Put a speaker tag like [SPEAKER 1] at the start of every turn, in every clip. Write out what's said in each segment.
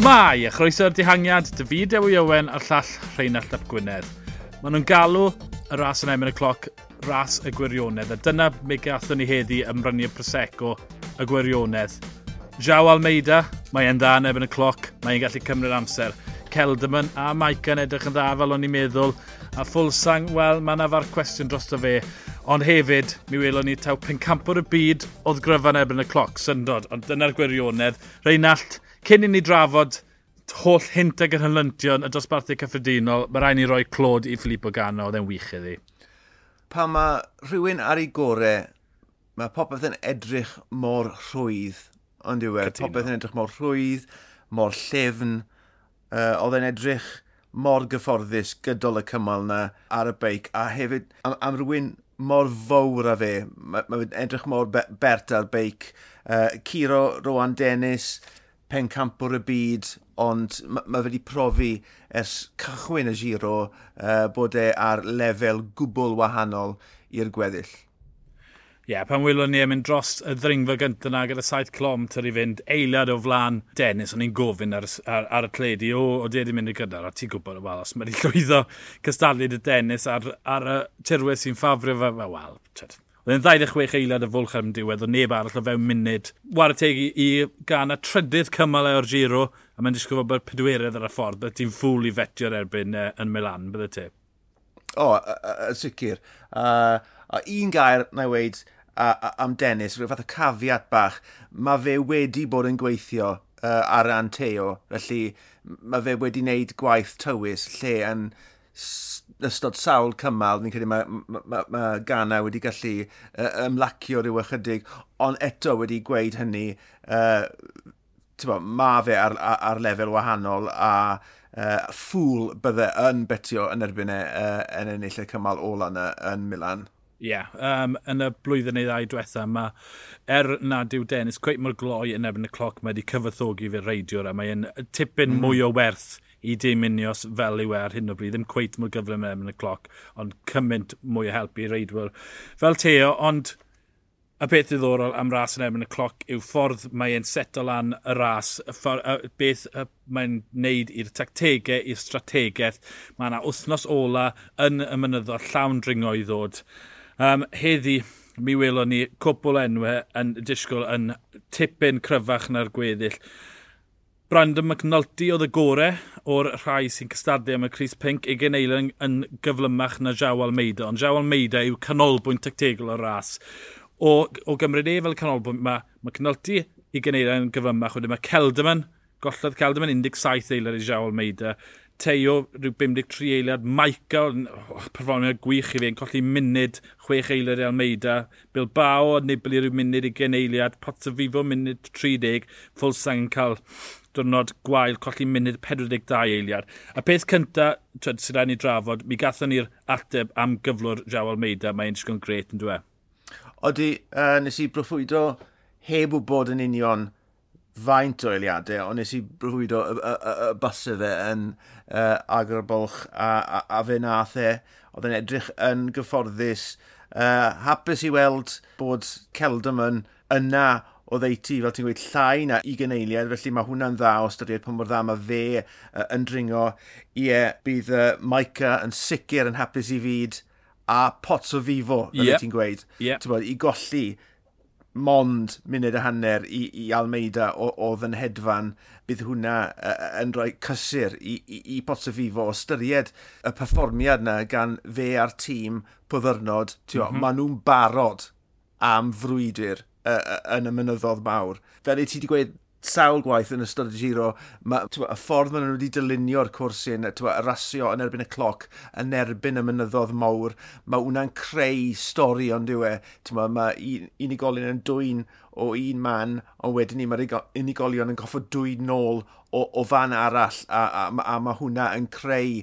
[SPEAKER 1] Shmai, a chroeso'r dihangiad, David Ewy Owen a'r llall Rheinald Ap Gwynedd. Maen nhw'n galw y ras yn emyn y cloc ras y gwirionedd, a dyna mi gathon ni heddi ymrynu Prosecco y gwirionedd. Jaw Almeida, mae e'n dda yn ebyn y cloc, mae e'n gallu cymryd amser. Celdaman a Maica'n edrych yn dda fel o'n i'n meddwl, a Fulsang, wel, mae yna far cwestiwn dros fe. Ond hefyd, mi welon ni taw pencampwr y byd oedd gryfan ebyn y cloc, syndod. Ond dyna'r gwirionedd. Reinald, cyn i ni drafod holl hint ag yr hynlyntion y dosbarthu cyffredinol, mae rhaid ni roi clod i Filippo Gano, oedd e'n wych iddi.
[SPEAKER 2] Pa mae rhywun ar ei gorau, mae popeth yn edrych mor rhwydd, ond yw e, popeth yn edrych mor rhwydd, mor llefn, uh, oedd e'n edrych mor gyfforddus gydol y cymal na ar y beic, a hefyd am, am rhywun mor fawr a fe. Mae ma edrych mor bert ar beic. Uh, Ciro Rowan Dennis, pencampwr y byd, ond mae ma wedi profi ers cychwyn y giro uh, bod e ar lefel gwbl wahanol i'r gweddill.
[SPEAKER 1] Ie, yeah, pan wylwn ni yn mynd dros y ddringfa gyntaf na gyda 7 clom tyr i fynd eiliad o flan Dennis, o'n i'n gofyn ar, ar, ar y cledi, o, o ded wedi e mynd i gyda'r, a ti'n gwybod, wel, os mae wedi llwyddo cystadlu dy Dennis ar, ar y tirwedd sy'n ffafrio fe, wel, tyd, Oedd e'n 26 eiliad y fwlch am diwedd, o neb arall o fewn munud. War y tegu i gan y trydydd cymal e o'r giro, a mae'n disgwyl bod pedwerydd ar y ffordd, bydde ti'n ffwl i fetio'r erbyn uh, yn Milan, bydde ti?
[SPEAKER 2] O, oh, yn sicr. Uh, a un gair na i weid, a, a, am Dennis, rhyw fath o cafiat bach, mae fe wedi bod yn gweithio uh, ar ran Teo, felly mae fe wedi wneud gwaith tywys lle yn ystod sawl cymal, ni'n credu mae, mae, mae Gana wedi gallu uh, ymlacio rhyw ychydig, ond eto wedi gweud hynny, uh, bo, mae fe ar, ar, ar lefel wahanol a uh, ffwl bydde yn betio yn erbyn e uh, yn ennill y cymal ola yna yn Milan
[SPEAKER 1] yeah, um, yn y blwyddyn neu ddau diwetha, mae er nad yw Dennis cweith mor gloi yn ebyn y cloc, mae wedi cyfathogi fe reidiwr a mae'n tipyn mm. mwy o werth i dim unios fel yw e ar hyn o bryd, ddim cweith mor gyflym yn y cloc, ond cymaint mwy o helpu i reidwyr fel Teo, ond y beth ddiddorol am ras yn erbyn y cloc yw ffordd mae e'n seto lan y ras, y ffordd, y beth mae'n neud i'r tactegau, i'r strategaeth. Mae yna wythnos ola yn y mynyddo llawn dringo i ddod. Um, heddi, mi welon ni cwpl enwau yn disgwyl yn tipyn cryfach na'r gweddill. Brandon McNulty oedd y gore o'r rhai sy'n cystadlu am y Cris Pink i geneilen yn gyflymach na Jaw Almeida. Ond Jaw Almeida yw canolbwynt tactegol o'r ras. O, o gymryd e fel canolbwynt mae McNulty i geneilen yn gyflymach. Wedyn mae Celdaman, gollodd Celdaman 17 eilad i Jaw Almeida. Teo, rhyw 53 eiliad. Maica, oh, perfformiad gwych i fi, yn colli munud 6 eiliad i Almeida. Bilbao, Nibli rhyw munud 20 eiliad. Potsafifo, munud 30. Fulsang yn cael diwrnod gwael, colli munud 42 eiliad. A peth cynta, twyd, sydd rhaid ni drafod, mi gathon ni'r ateb am gyflwr Jaw Almeida, mae'n disgwyl gret yn dwe.
[SPEAKER 2] Odi, uh, nes i broffwydo heb wybod yn union faint o eiliadau, ond nes i brwydo y, y, y, y busau fe yn uh, Agrabolch a, a, a fe nath e. Oedd yn edrych yn gyfforddus. Uh, hapus i weld bod Celdam yn yna o ddeiti, fel ti'n gweud, llai na i gyneiliad, felly mae hwnna'n dda o styried pan mor dda mae fe uh, yn dringo. Ie, bydd uh, Maica yn sicr yn hapus i fyd a pots o fifo, fel yep. ti'n gweud, yep. bod, i golli mond munud y hanner i, i Almeida oedd yn hedfan, bydd hwnna uh, yn rhoi cysur i, i, i Botsefifo o styried y perfformiad yna gan fe a'r tîm pwddyrnod. Mm -hmm. Maen nhw'n barod am frwydr uh, yn y mynyddodd mawr. Fel i ti wedi gweud sawl gwaith yn ystod y giro, ma, twa, y ffordd maen nhw wedi dylunio'r cwrs hyn, y rasio yn erbyn y cloc, yn erbyn y mynyddodd mawr, mae hwnna'n creu stori ond yw e. Mae un, unigolyn yn dwy'n o un man, ond wedyn ni mae'r unigolion yn goffo dwy'n nôl o, o fan arall, a, a, a, a mae hwnna yn creu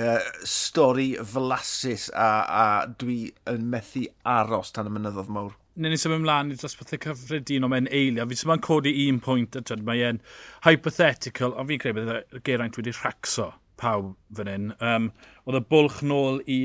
[SPEAKER 2] uh, stori flasus a, a dwi yn methu aros tan y mynyddodd mawr
[SPEAKER 1] neu ni symud ymlaen i dosbarthau cyffredin o mewn eilio. Fi sy'n codi un pwynt, a mae e'n hypothetical, ond fi'n credu bydd Geraint wedi rhacso pawb fan hyn. Um, oedd y bwlch nôl i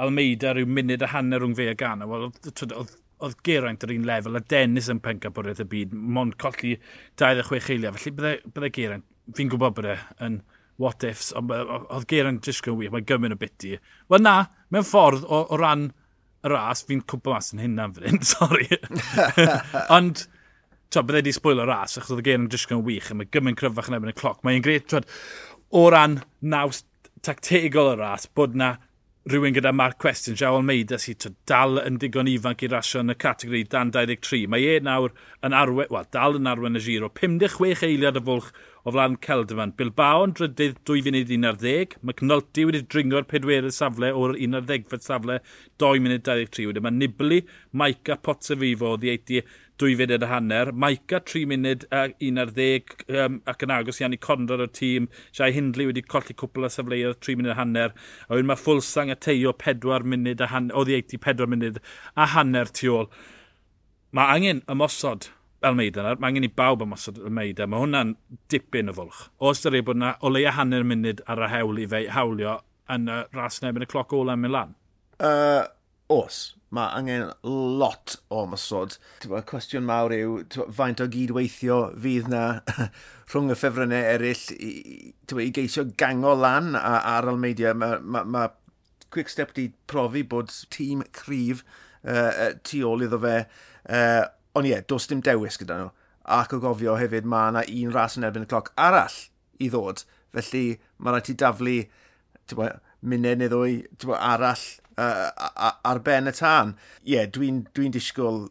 [SPEAKER 1] Almeida rhyw munud a hanner rhwng fe a gan. Wel, oedd oedd Geraint yr un lefel, a Dennis yn pencampwriaeth y byd, mond colli 26 eiliau, felly bydde, bydde Geraint, fi'n gwybod bod e yn what ifs, ond oedd Geraint disgwyl yn wir, mae gymryd o biti. Wel na, mewn ffordd o, o ran y ras, fi'n cwmpa mas yn hynna'n fynd, sori. Ond, to, bydde di sbwyl y ras, achos oedd y gen yn disgyn yn wych, a mae gymryd cryfach yn ebyn y cloc. Mae'n gret, twa, o ran naws tactegol y ras, bod na rhywun gyda Mark Cwestiwn, Jao Almeida, sydd dal yn digon ifanc i rasio yn y categori dan 23. Mae e nawr yn arwen, wel, dal yn arwen y giro, 56 eiliad y fwlch o flan Celdyman. Bilbao yn drydydd 2 funud 11, McNulty wedi dringo'r pedwerydd safle o'r 11 safle 2 munud 23. Wedyn mae Nibli, Maica, Potsefifo o ddi 2 funud a hanner. Maica 3 munud a 1 ar 10 um, ac yn agos i Annie Condor o'r tîm. Siai Hindley wedi colli cwpl o safleoedd 3 munud a hanner. A wedyn mae Fulsang a Teo 4 munud a hanner, oedd i 84 munud a hanner tu ôl. Mae angen ymosod Almeida, mae angen i bawb ymosod Almeida. Mae hwnna'n dipyn o fwlch. O ystyried bod yna o leia hanner munud ar y hewl i fe hawlio yn y ras yn y cloc ola yn Milan.
[SPEAKER 2] Uh, Os, mae angen lot o ymosod. Y cwestiwn mawr yw faint o gydweithio fydd na rhwng y ffefrynnau eraill i, i geisio gango lan a, ar almeidiau. Mae ma, ma Quick Step wedi profi bod tîm cryf uh, tu ôl iddo fe. Uh, ond ie, yeah, dos dim dewis gyda nhw. Ac o gofio hefyd mae yna un ras yn erbyn y cloc arall i ddod. Felly mae rhaid ti daflu munud neu ddwy arall uh, ar ben y tân. Ie, yeah, dwi'n dwi, n, dwi n disgwyl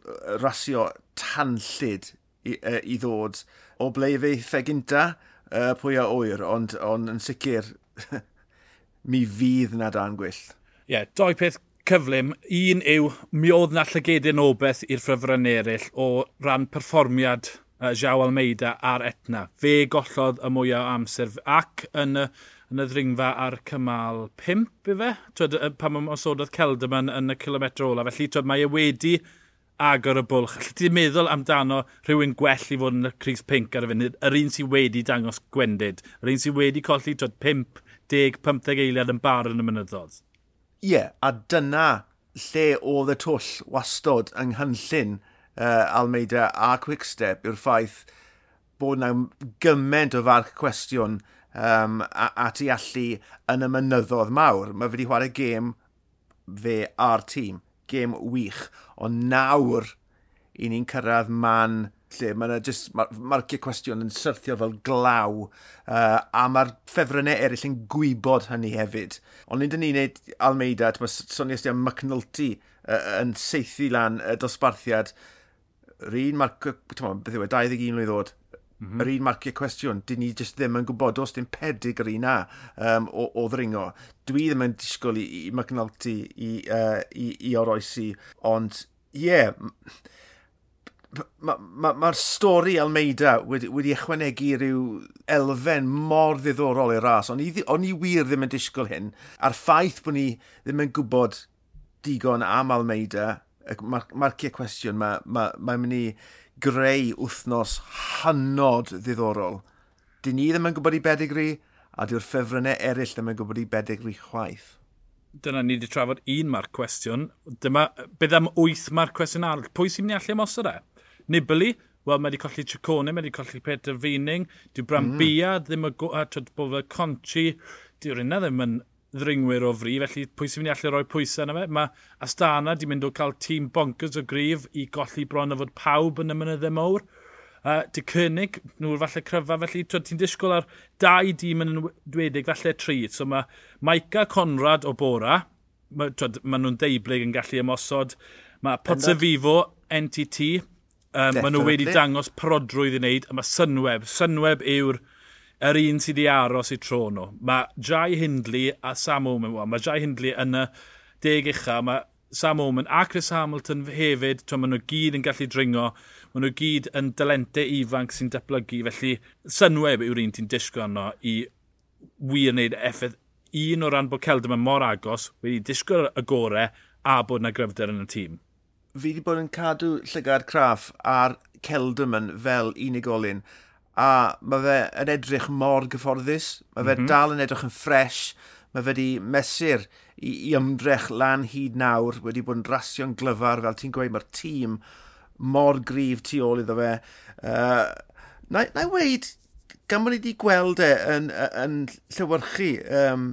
[SPEAKER 2] rasio tanllid i, uh, i ddod o ble fe gynta uh, pwy a oer, ond, ond yn sicr mi fydd na dan gwyll.
[SPEAKER 1] Ie, yeah, doi peth cyflym. Un yw, mi oedd na llygedyn obeth i'r ffryfryn eraill o ran perfformiad uh, Jao Almeida ar Etna. Fe gollodd y mwyaf amser ac yn y yn y ddringfa ar cymal 5 i fe, twyd, pam mae osododd Celderman yn y kilometr ola. Felly twyd, mae e wedi agor y bwlch. Felly ti'n meddwl amdano rhywun gwell i fod yn y Cris Pink ar y funud, yr un sydd wedi dangos gwendid, yr un sydd wedi colli twyd, 5, 10, 15 eiliad yn bar yn y mynyddodd.
[SPEAKER 2] Ie, yeah, a dyna lle oedd y twll wastod yng Nghynllun uh, Almeida a Quickstep yw'r ffaith bod yna gymaint o farc cwestiwn uh, um, a, a ti allu yn y mynyddodd mawr. Mae fe wedi chwarae gêm fe a'r tîm, gêm wych, ond nawr i ni'n cyrraedd man lle mae yna just mae'r ma cwestiwn yn syrthio fel glaw uh, a mae'r ffefrynnau eraill yn gwybod hynny hefyd. Ond nid yn ni'n neud Almeida, mae Sonia Stia McNulty uh, yn seithi lan y dosbarthiad. Rhyn, mae'r, beth yw e, 21 mlynedd oed, Mm -hmm. yr mm-hmm. un marciau cwestiwn, dyn ni jyst ddim yn gwybod os dim pedig yr un na um, o, o ddringo. Dwi ddim yn disgwyl i, i McNulty i, uh, i, i oroesi, ond ie, yeah, mae'r ma, ma stori Almeida wedi, wedi ychwanegu rhyw elfen mor ddiddorol i'r ras, ond i, on i wir ddim yn disgwyl hyn, a'r ffaith bod ni ddim yn gwybod digon am Almeida, marciau cwestiwn mae'n ma, ma, ma mynd i greu wythnos hanod ddiddorol. Dyn ni ddim yn gwybod i bedigri, a diw'r ffefrynnau eraill ddim yn gwybod i bedigri chwaith.
[SPEAKER 1] Dyna ni wedi trafod un marc cwestiwn. Dyma, bydd am wyth marc cwestiwn arall. Pwy sy'n mynd i allu ymosod e? Nibli, wel, mae wedi colli Chicone, mae wedi colli Peter Feening, dyw Brambia, mm. ddim yn gwybod bod fe Conchi, diw'r unna ddim yn ddringwyr o fri, felly pwy sy'n mynd i allu rhoi pwysau yna fe? Mae Astana di mynd o cael tîm bonkers o grif i golli bron o fod pawb yn y mynyddau mawr. Uh, di cynnig, nhw'r falle cryfa, felly ti'n disgwyl ar dau dîm yn dwedig, falle tri. So mae Maica Conrad o Bora, mae ma nhw'n deiblyg yn gallu ymosod. Mae Vivo, NTT, um, mae nhw wedi dangos prodrwydd i wneud, a mae Sunweb. Sunweb yw'r yr un sydd wedi aros i tro nhw. Mae Jai Hindley a Sam Omen, well, mae Jai Hindley yn y deg ucha, mae Sam Omen a Chris Hamilton hefyd, twa, maen nhw gyd yn gallu dringo, maen nhw gyd yn dalentau ifanc sy'n datblygu, felly synweb yw'r un ti'n disgo arno i wir wneud effaith un o ran bod Celdam yn mor agos wedi disgo y gorau a bod yna gryfder yn y tîm.
[SPEAKER 2] Fi wedi bod yn cadw llygad craff ar Celdam fel unigolyn a mae fe yn edrych mor gyfforddus, mae fe mm -hmm. dal yn edrych yn ffres, mae fe wedi mesur i, i ymdrech lan hyd nawr, wedi bod yn rasio'n glyfar, fel ti'n gweud, mae'r tîm mor grif tu ôl iddo fe. Uh, na, na i weid, gan bod ni wedi gweld e yn, yn, yn llywyrchu um,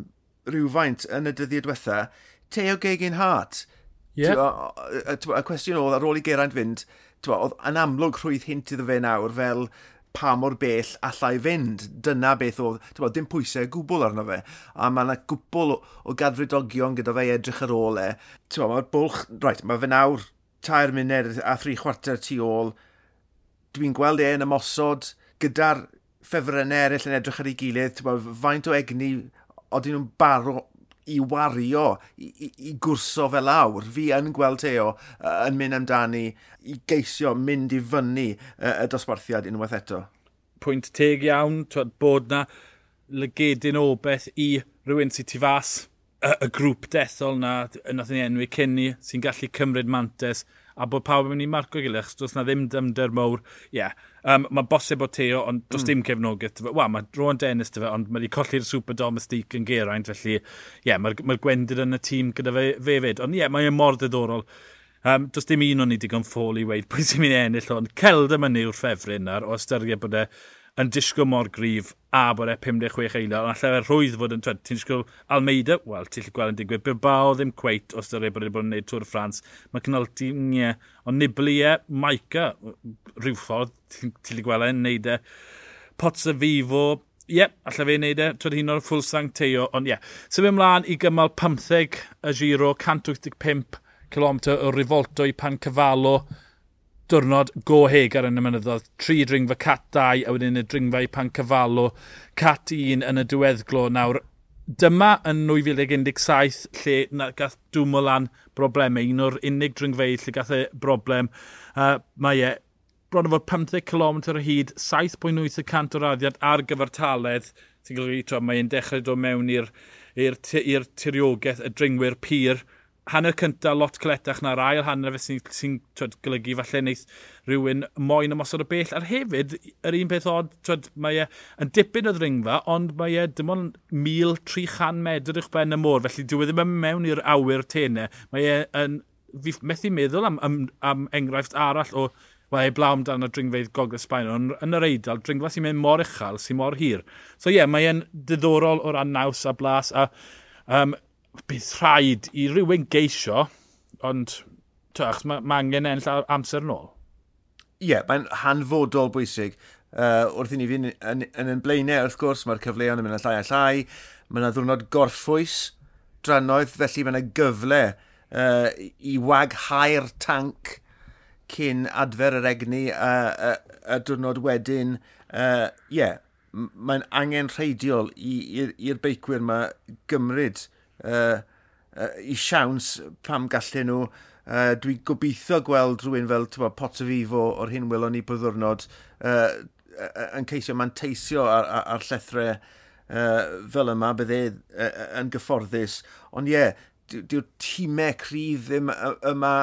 [SPEAKER 2] rhywfaint yn y dyddiau diwetha, Teo Gegin Hart, yep. y cwestiwn oedd ar ôl i Geraint fynd, oedd yn amlwg rhwydd hint iddo fe nawr fel pa mor bell allai fynd. Dyna beth oedd, bod, dim pwysau gwbl arno fe. A mae yna gwbl o, o gadfridogion gyda fe edrych ar ôl e. Mae'r bwlch, right, mae fe nawr tair munud a thri chwarter tu ôl. Dwi'n gweld e yn ymosod gyda'r ffefrynnau eraill yn edrych ar ei gilydd. Bod, faint o egni odyn nhw'n barod i wario, i, i, i gwrso fel awr. Fi yn gweld Teo uh, yn mynd amdani i geisio mynd i fyny uh, y dosbarthiad unwaith eto.
[SPEAKER 1] Pwynt teg iawn, twed, bod na lygedyn o beth i rhywun sy'n tu fas y, y grŵp dethol na, nath ni enwi cynni, sy'n gallu cymryd mantes, a bod pawb yn mynd i marco gilydd, achos does na ddim dymder mowr. Ie, yeah. um, mae bosib o teo, ond does mm. dim cefnogaeth. Wel, mae Rowan Dennis dy fe, ond mae wedi colli'r super domestic yn geraint, felly ie, yeah, mae'r mae gwendid yn y tîm gyda fe, fe fyd. Ond ie, yeah, mae'n e mor ddiddorol. Um, does dim un o'n ni digon ffôl i weid pwy sy'n mynd ennill, ond celd yma ni yw'r ffefryn ar, o ystyried bod e yn disgo mor grif a bod e 56 eilio. ond allai fe rhwydd fod yn, ti'n disgwyl Almeida, wel, ti'n gweld yn digwydd, Bilbao ddim cweit os dy ei bod wedi bod yn gwneud Tŵr Ffrans, mae cynnal tîm ie, ond Nibli e, Maica, rhyw ffordd, ti'n gweld e'n gwneud e, Pots y Fifo, ie, yeah, allai fe wneud e, twyd hyn o'r ffwl sang teo, ond ie. Yeah. Sef ymlaen i gymal 15 y giro, 185 km o rifolto i pan cyfalo, diwrnod go hegar yn y mynyddodd. Tri dringfa cat 2 a wedyn y dringfa i pan cyfalo cat 1 yn y diweddglo. Nawr, dyma yn 2017 lle na, gath Dwmolan broblemau. E. Un o'r unig dringfeidd lle gath e broblem. Uh, mae e bron o fod 15 km o hyd, 7.8% o raddiad ar gyfartaledd. Ti'n golygu, mae e'n dechrau dod mewn i'r tiriogaeth y dringwyr pyr hanner cynta lot cletach na'r ail hanner fe sy'n sy, golygu falle wneud rhywun moyn ymosod o bell. Ar hefyd, yr un peth oed, twyd, mae e yn dipyn o ddringfa, ond mae e dim ond 1300 medr i'ch ben y môr, felly dyw e ddim yn mewn i'r awyr tenau. Mae e yn, fi methu meddwl am, am, am enghraifft arall o Mae ei blawn dan y dringfeidd Gogledd Sbaen, ond yn yr eidl, dringfa sy'n mynd mor uchel, sy'n mor hir. So ie, yeah, mae'n diddorol o ran naws a blas, a um, bydd rhaid i rhywun geisio, ond tach, mae ma angen enll amser yn ôl.
[SPEAKER 2] Ie, yeah, mae'n hanfodol bwysig. Uh, wrth i ni fynd yn, yn, yn blaenau, wrth gwrs, mae'r cyfleon yn mynd yn llai a llai. Mae yna ddwrnod gorffwys, drannoedd, felly mae yna gyfle uh, i waghau'r tanc cyn adfer yr egni a, a, a diwrnod wedyn. Ie, uh, yeah, mae'n angen rheidiol i'r beicwyr yma gymryd uh, uh, i siawns pam gallen nhw. Uh, dwi gobeithio gweld rhywun fel tywa, Potafivo o'r hyn welon ni byddwrnod uh, yn ceisio manteisio ar, ar, ar llethrau uh, fel yma, bydde uh, yn gyfforddus. Ond ie, yeah, dyw'r tîmau cryf ddim yma.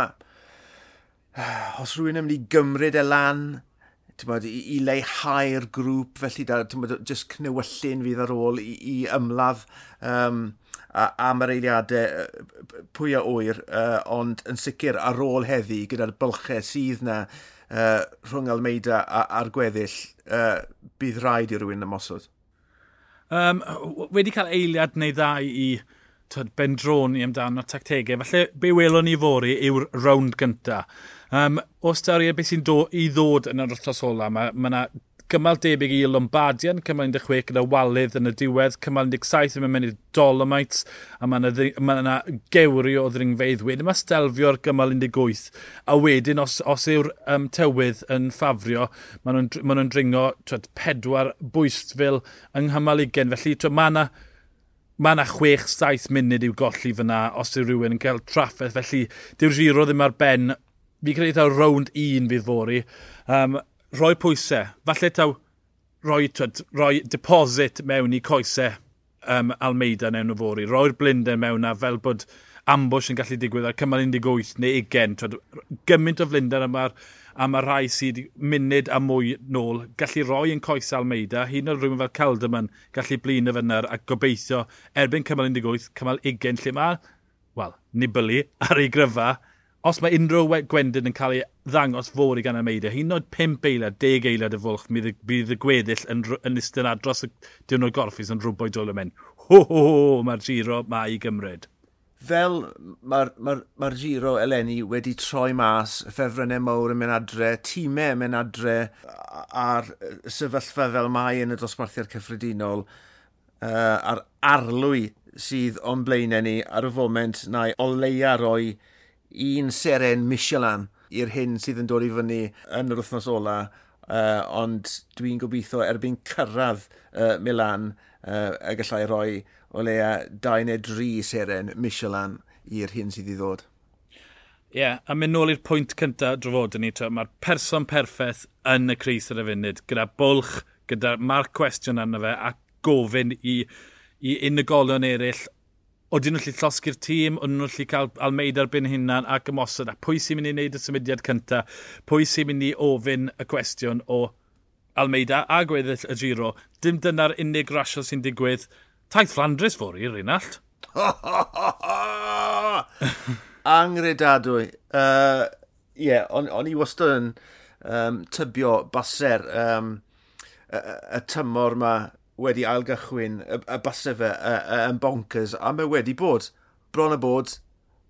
[SPEAKER 2] Os rhywun yn mynd i gymryd e lan, bod, i, i leihau'r grŵp, felly da, bod, just cnewyllun fydd ar ôl i, i ymladd. Um, a, am yr eiliadau pwy a wyr, uh, ond yn sicr ar ôl heddi gyda'r bylchau sydd na uh, rhwng Almeida a, a'r gweddill, uh, bydd rhaid i rywun ymosod?
[SPEAKER 1] Um, wedi cael eiliad neu ddau i tyd, bendroni amdano tactegau. Falle be welon ni fori yw'r rownd gyntaf. Um, o styried beth sy'n do, i ddod yn yr wythnos ola, mae yna cymal debyg i Lombardian, cymal 16 gyda walydd yn y diwedd, cymal 17 yn mynd i'r Dolomites, a mae yna, ma yna gewri o ddringfeidd wedyn. Mae stelfio'r gymal 18, a wedyn os, os yw'r um, tywydd yn ffafrio, maen nhw'n ma nhw dringo twed, pedwar bwystfil yng nghymal 20, felly twed, mae yna Mae yna 6-7 munud i'w golli fyna os yw rhywun yn cael traffaeth, felly dyw'r giro ddim ar ben. Fi credu taw rownd 1 fydd fori. Um, rhoi pwysau. Falle taw rhoi, twyd, rhoi deposit mewn i coesau um, Almeida neu fori. Rhoi'r blinder mewn a fel bod ambush yn gallu digwydd ar cymal 18 neu 20. Twyd, gymaint o flinder yma'r a mae rhai sydd munud a mwy nôl gallu rhoi yn coes Almeida, hyn o'r rhywun fel Calderman gallu blin y fynyr a gobeithio erbyn cymal 18, cymal 20, lle mae, wel, Nibali ar ei gryfa, os mae unrhyw gwendid yn cael ei ddangos fod i gan y meidio, hyn oed 5 eiliad, 10 eiliad y fwlch, mi bydd y gweddill yn, yn istedd ar dros y diwrnod gorffus yn rhwbwy dwylo mynd. Ho, ho, ho, mae'r giro mae i gymryd.
[SPEAKER 2] Fel mae'r ma ma, ma giro eleni wedi troi mas, y ffefrynnau mawr yn mynd adre, tîmau yn mynd adre, a'r sefyllfa fel mae yn y dosbarthiad cyffredinol, uh, a'r arlwy sydd o'n blaenau ni ar y foment na'i o leia roi un seren Michelin i'r hyn sydd yn dod i fyny yn yr wythnos ola, uh, ond dwi'n gobeithio erbyn cyrraedd uh, Milan uh, y gallai roi o leia 2 neu 3 seren Michelin i'r hyn sydd i ddod.
[SPEAKER 1] Ie, yeah, a mynd nôl i'r pwynt cyntaf drafodyn ni, mae'r person perffaith yn y Cris ar y funud, gyda bwlch, gyda marc cwestiwn arno fe, a gofyn i, i unigolion eraill oedden nhw'n lli llosgu'r tîm, oedden nhw'n lli cael Almeida ar hynna'n ac ymosod, a pwy sy'n mynd i wneud y symudiad cyntaf, pwy sy'n mynd i ofyn y cwestiwn o Almeida a gweddill y giro, dim dyna'r unig rasio sy'n digwydd. Taith Flandres fori, Rinald.
[SPEAKER 2] Angredadwy. Ie, Uh, yeah, on, on i wastad yn um, tybio baser um, y, y tymor yma wedi ailgychwyn y, y basau fe yn bonkers a mae wedi bod bron y bod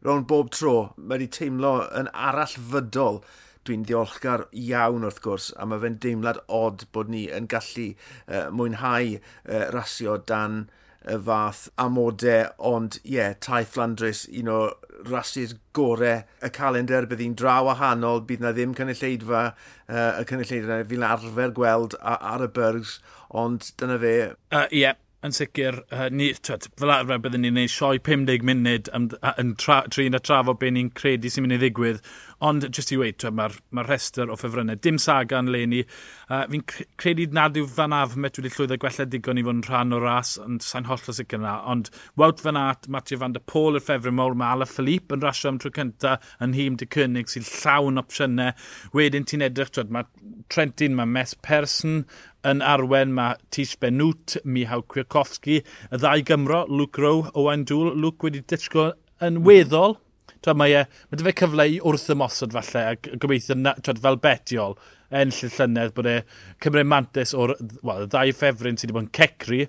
[SPEAKER 2] rown bob tro mae wedi teimlo yn arall fydol. Dwi'n ddiolchgar iawn wrth gwrs a mae fe'n deimlad od bod ni yn gallu uh, mwynhau uh, rasio dan y fath amodau, ond ie, yeah, taith Flandres, un o rhasys gorau y calendar, bydd hi'n draw wahanol, bydd na ddim cynulleidfa, uh, y cynulleidfa fi'n arfer gweld ar y byrgs, ond dyna fe.
[SPEAKER 1] Ie, uh, yeah yn sicr, uh, ni, twed, fel arfer byddwn ni'n gwneud sioi 50 munud yn, yn tra, trin a trafod beth ni'n credu sy'n mynd i ddigwydd. Ond, just i weid, mae'r ma rhestr o ffefrynnau. Dim saga yn le ni. Uh, fi'n credu nad yw fan af met wedi llwyddo gwella digon i fod yn rhan o ras, ond sa'n holl o sicr yna. Ond Wout fan at, Matthew Van der Pôl yr ffefryn mawr, mae Ala Philippe yn rasio am tro cyntaf yn hym dy cynnig sy'n llawn opsiynau. Wedyn ti'n edrych, twed, mae Trentin, mae Mes Person, yn arwen mae Tish Benwt, Mihau Kwiatkowski, y ddau Gymro, Luke Rowe, Owen Dŵl. Luke wedi disgo yn mhm. weddol. Twa, mae e, mae fe cyfle i wrth ymosod falle, a gobeithio na, fel betiol enll y llynedd bod e cymryd mantis o'r well, ddau ffefryn sydd wedi bod yn cecri,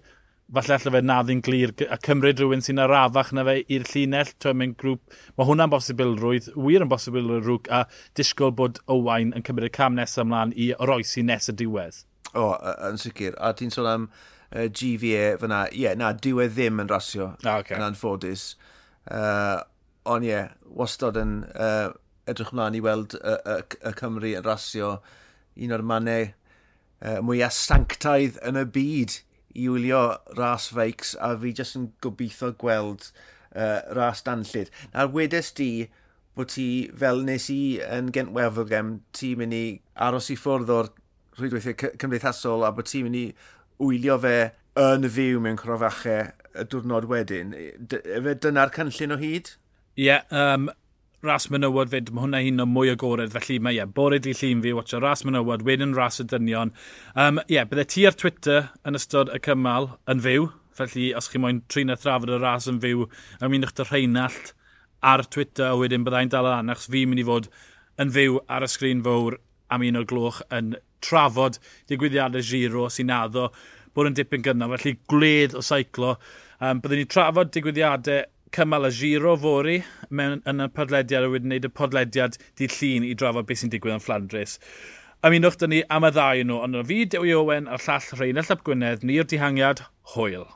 [SPEAKER 1] falle allai fe naddi'n glir a cymryd rhywun sy'n arafach na fe i'r llinell. Twa, mae'n grŵp, mae hwnna'n bosibilrwydd, wir yn bosibilrwydd rhwg a disgwyl bod Owain yn cymryd y cam nesaf ymlaen i oroesi nes y diwedd.
[SPEAKER 2] O, yn sicr. A ti'n sôn am uh, GVA fyna, ie, yeah, na, dyw e ddim yn rasio
[SPEAKER 1] ah, okay.
[SPEAKER 2] yn anffodus. Uh, ond ie, yeah, wastad yn uh, edrych mlaen i weld y, y, y Cymru yn rasio un o'r mannau uh, mwyaf sanctaidd yn y byd i wylio ras feics a fi jyst yn gobeithio gweld uh, ras danllyd. Na'r wedes di bod ti, fel nes i yn Gent Werfogem, ti'n mynd i aros i ffwrdd o'r rhwydweithiau cymdeithasol a bod ti'n mynd i wylio fe yn fyw mewn crofachau y diwrnod wedyn. Efe dyna'r cynllun o hyd?
[SPEAKER 1] Ie, yeah, um, ras mynywod fyd, mae hwnna un o mwy agored, felly mae ie, yeah, bore di llun fi, watcha ras mynywod, wedyn ras y dynion. Ie, um, yeah, bydde ti ar Twitter yn ystod y cymal yn fyw, felly os chi moyn trin a thrafod y ras yn fyw, ymunwch dy rheinald ar Twitter, a wedyn byddai'n dal yn achos fi'n mynd i fod yn fyw ar y sgrin fawr am un o'r gloch yn trafod digwyddiadau giro sy'n addo bod yn dipyn gynnar. Felly gwledd o seiclo. Um, byddwn ni trafod digwyddiadau cymal y giro fori mewn, yn y podlediad a wedyn wneud y podlediad di llun i drafod beth sy'n digwydd yn Flandres. Ymunwch dyn ni am y ddau nhw, ond o fi Dewi Owen a'r llall Rhain Llap Gwynedd, ni'r dihangiad, hwyl.